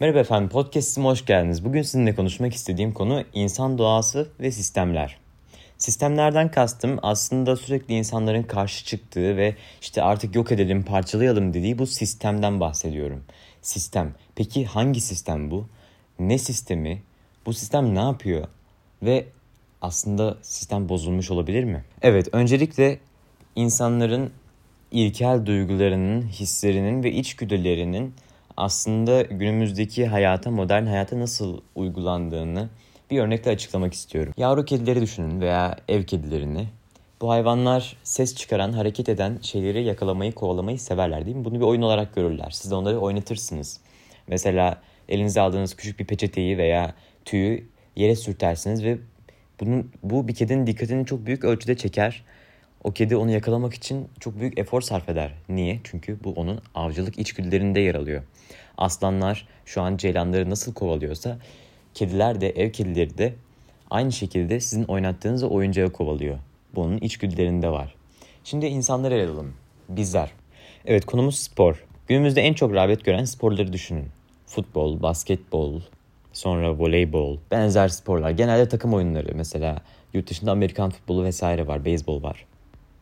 Merhaba efendim, podcast'ime hoş geldiniz. Bugün sizinle konuşmak istediğim konu insan doğası ve sistemler. Sistemlerden kastım aslında sürekli insanların karşı çıktığı ve işte artık yok edelim, parçalayalım dediği bu sistemden bahsediyorum. Sistem. Peki hangi sistem bu? Ne sistemi? Bu sistem ne yapıyor? Ve aslında sistem bozulmuş olabilir mi? Evet, öncelikle insanların ilkel duygularının, hislerinin ve içgüdülerinin aslında günümüzdeki hayata, modern hayata nasıl uygulandığını bir örnekle açıklamak istiyorum. Yavru kedileri düşünün veya ev kedilerini. Bu hayvanlar ses çıkaran, hareket eden şeyleri yakalamayı, kovalamayı severler değil mi? Bunu bir oyun olarak görürler. Siz de onları oynatırsınız. Mesela elinize aldığınız küçük bir peçeteyi veya tüyü yere sürtersiniz ve bunun, bu bir kedinin dikkatini çok büyük ölçüde çeker. O kedi onu yakalamak için çok büyük efor sarf eder. Niye? Çünkü bu onun avcılık içgüdülerinde yer alıyor. Aslanlar şu an ceylanları nasıl kovalıyorsa kediler de ev kedileri de aynı şekilde sizin oynattığınız oyuncağı kovalıyor. Bu onun içgüdülerinde var. Şimdi insanları ele alalım. Bizler. Evet konumuz spor. Günümüzde en çok rağbet gören sporları düşünün. Futbol, basketbol, sonra voleybol, benzer sporlar. Genelde takım oyunları mesela yurt dışında Amerikan futbolu vesaire var, beyzbol var.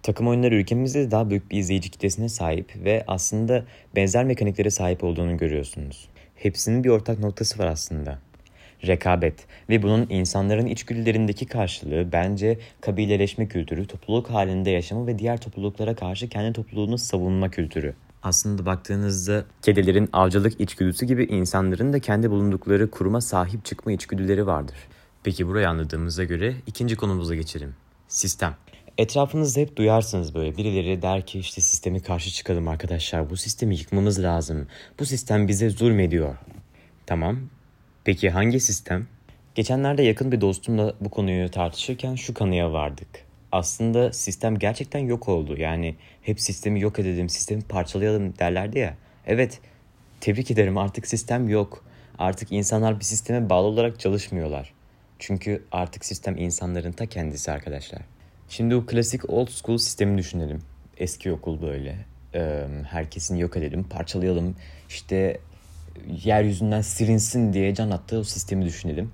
Takım oyunları ülkemizde daha büyük bir izleyici kitlesine sahip ve aslında benzer mekaniklere sahip olduğunu görüyorsunuz. Hepsinin bir ortak noktası var aslında. Rekabet ve bunun insanların içgüdülerindeki karşılığı bence kabileleşme kültürü, topluluk halinde yaşama ve diğer topluluklara karşı kendi topluluğunu savunma kültürü. Aslında baktığınızda kedilerin avcılık içgüdüsü gibi insanların da kendi bulundukları kuruma sahip çıkma içgüdüleri vardır. Peki burayı anladığımıza göre ikinci konumuza geçelim. Sistem. Etrafınızda hep duyarsınız böyle birileri der ki işte sistemi karşı çıkalım arkadaşlar bu sistemi yıkmamız lazım. Bu sistem bize zulmediyor. Tamam. Peki hangi sistem? Geçenlerde yakın bir dostumla bu konuyu tartışırken şu kanıya vardık. Aslında sistem gerçekten yok oldu. Yani hep sistemi yok edelim, sistemi parçalayalım derlerdi ya. Evet, tebrik ederim artık sistem yok. Artık insanlar bir sisteme bağlı olarak çalışmıyorlar. Çünkü artık sistem insanların ta kendisi arkadaşlar. Şimdi o klasik old school sistemi düşünelim. Eski okul böyle. Herkesin yok edelim, parçalayalım. İşte yeryüzünden silinsin diye can attığı o sistemi düşünelim.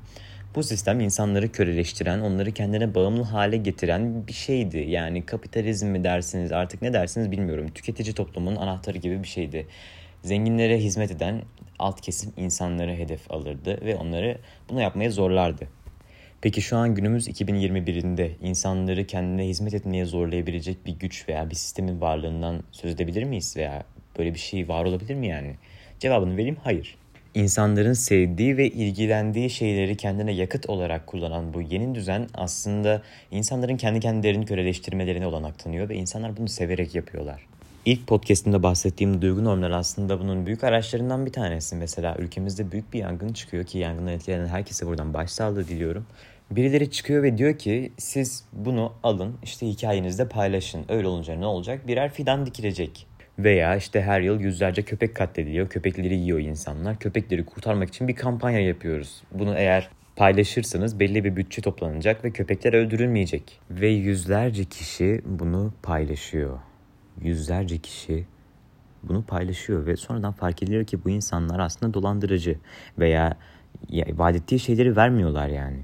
Bu sistem insanları köleleştiren, onları kendine bağımlı hale getiren bir şeydi. Yani kapitalizm mi dersiniz artık ne dersiniz bilmiyorum. Tüketici toplumun anahtarı gibi bir şeydi. Zenginlere hizmet eden alt kesim insanları hedef alırdı ve onları bunu yapmaya zorlardı. Peki şu an günümüz 2021'inde insanları kendine hizmet etmeye zorlayabilecek bir güç veya bir sistemin varlığından söz edebilir miyiz veya böyle bir şey var olabilir mi yani? Cevabını vereyim hayır. İnsanların sevdiği ve ilgilendiği şeyleri kendine yakıt olarak kullanan bu yeni düzen aslında insanların kendi kendilerini köleleştirmelerine olanak tanıyor ve insanlar bunu severek yapıyorlar. İlk podcastimde bahsettiğim duygu normları aslında bunun büyük araçlarından bir tanesi. Mesela ülkemizde büyük bir yangın çıkıyor ki yangından etkilenen herkese buradan başsağlığı diliyorum. Birileri çıkıyor ve diyor ki siz bunu alın işte hikayenizde paylaşın. Öyle olunca ne olacak? Birer fidan dikilecek. Veya işte her yıl yüzlerce köpek katlediliyor. Köpekleri yiyor insanlar. Köpekleri kurtarmak için bir kampanya yapıyoruz. Bunu eğer paylaşırsanız belli bir bütçe toplanacak ve köpekler öldürülmeyecek. Ve yüzlerce kişi bunu paylaşıyor yüzlerce kişi bunu paylaşıyor ve sonradan fark ediliyor ki bu insanlar aslında dolandırıcı veya vaat ettiği şeyleri vermiyorlar yani.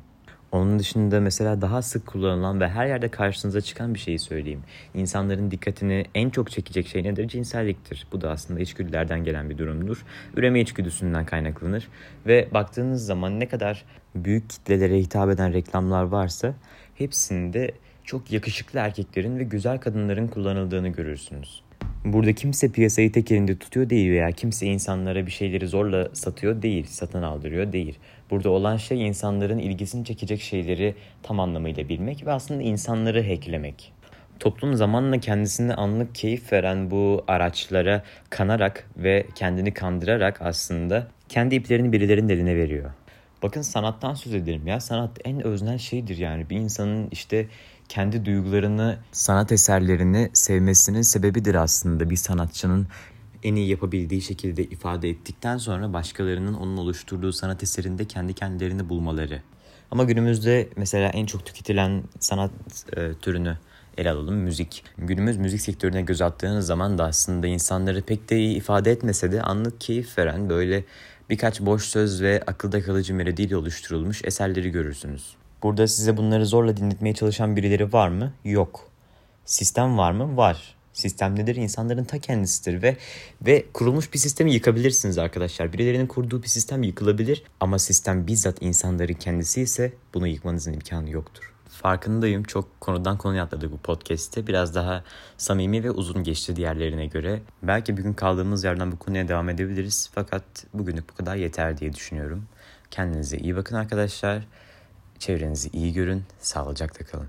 Onun dışında mesela daha sık kullanılan ve her yerde karşınıza çıkan bir şeyi söyleyeyim. İnsanların dikkatini en çok çekecek şey nedir? Cinselliktir. Bu da aslında içgüdülerden gelen bir durumdur. Üreme içgüdüsünden kaynaklanır. Ve baktığınız zaman ne kadar büyük kitlelere hitap eden reklamlar varsa hepsinde çok yakışıklı erkeklerin ve güzel kadınların kullanıldığını görürsünüz. Burada kimse piyasayı tek elinde tutuyor değil veya kimse insanlara bir şeyleri zorla satıyor değil, satın aldırıyor değil. Burada olan şey insanların ilgisini çekecek şeyleri tam anlamıyla bilmek ve aslında insanları hacklemek. Toplum zamanla kendisine anlık keyif veren bu araçlara kanarak ve kendini kandırarak aslında kendi iplerini birilerinin eline veriyor. Bakın sanattan söz edelim ya. Sanat en öznel şeydir yani. Bir insanın işte kendi duygularını, sanat eserlerini sevmesinin sebebidir aslında bir sanatçının en iyi yapabildiği şekilde ifade ettikten sonra başkalarının onun oluşturduğu sanat eserinde kendi kendilerini bulmaları. Ama günümüzde mesela en çok tüketilen sanat e, türünü ele alalım müzik. Günümüz müzik sektörüne göz attığınız zaman da aslında insanları pek de iyi ifade etmese de anlık keyif veren böyle birkaç boş söz ve akılda kalıcı melodiyle oluşturulmuş eserleri görürsünüz. Burada size bunları zorla dinletmeye çalışan birileri var mı? Yok. Sistem var mı? Var. Sistem nedir? İnsanların ta kendisidir ve ve kurulmuş bir sistemi yıkabilirsiniz arkadaşlar. Birilerinin kurduğu bir sistem yıkılabilir ama sistem bizzat insanların kendisi ise bunu yıkmanızın imkanı yoktur. Farkındayım çok konudan konuya atladık bu podcast'te. Biraz daha samimi ve uzun geçti diğerlerine göre. Belki bir gün kaldığımız yerden bu konuya devam edebiliriz. Fakat bugünlük bu kadar yeter diye düşünüyorum. Kendinize iyi bakın arkadaşlar. Çevrenizi iyi görün. Sağlıcakla kalın.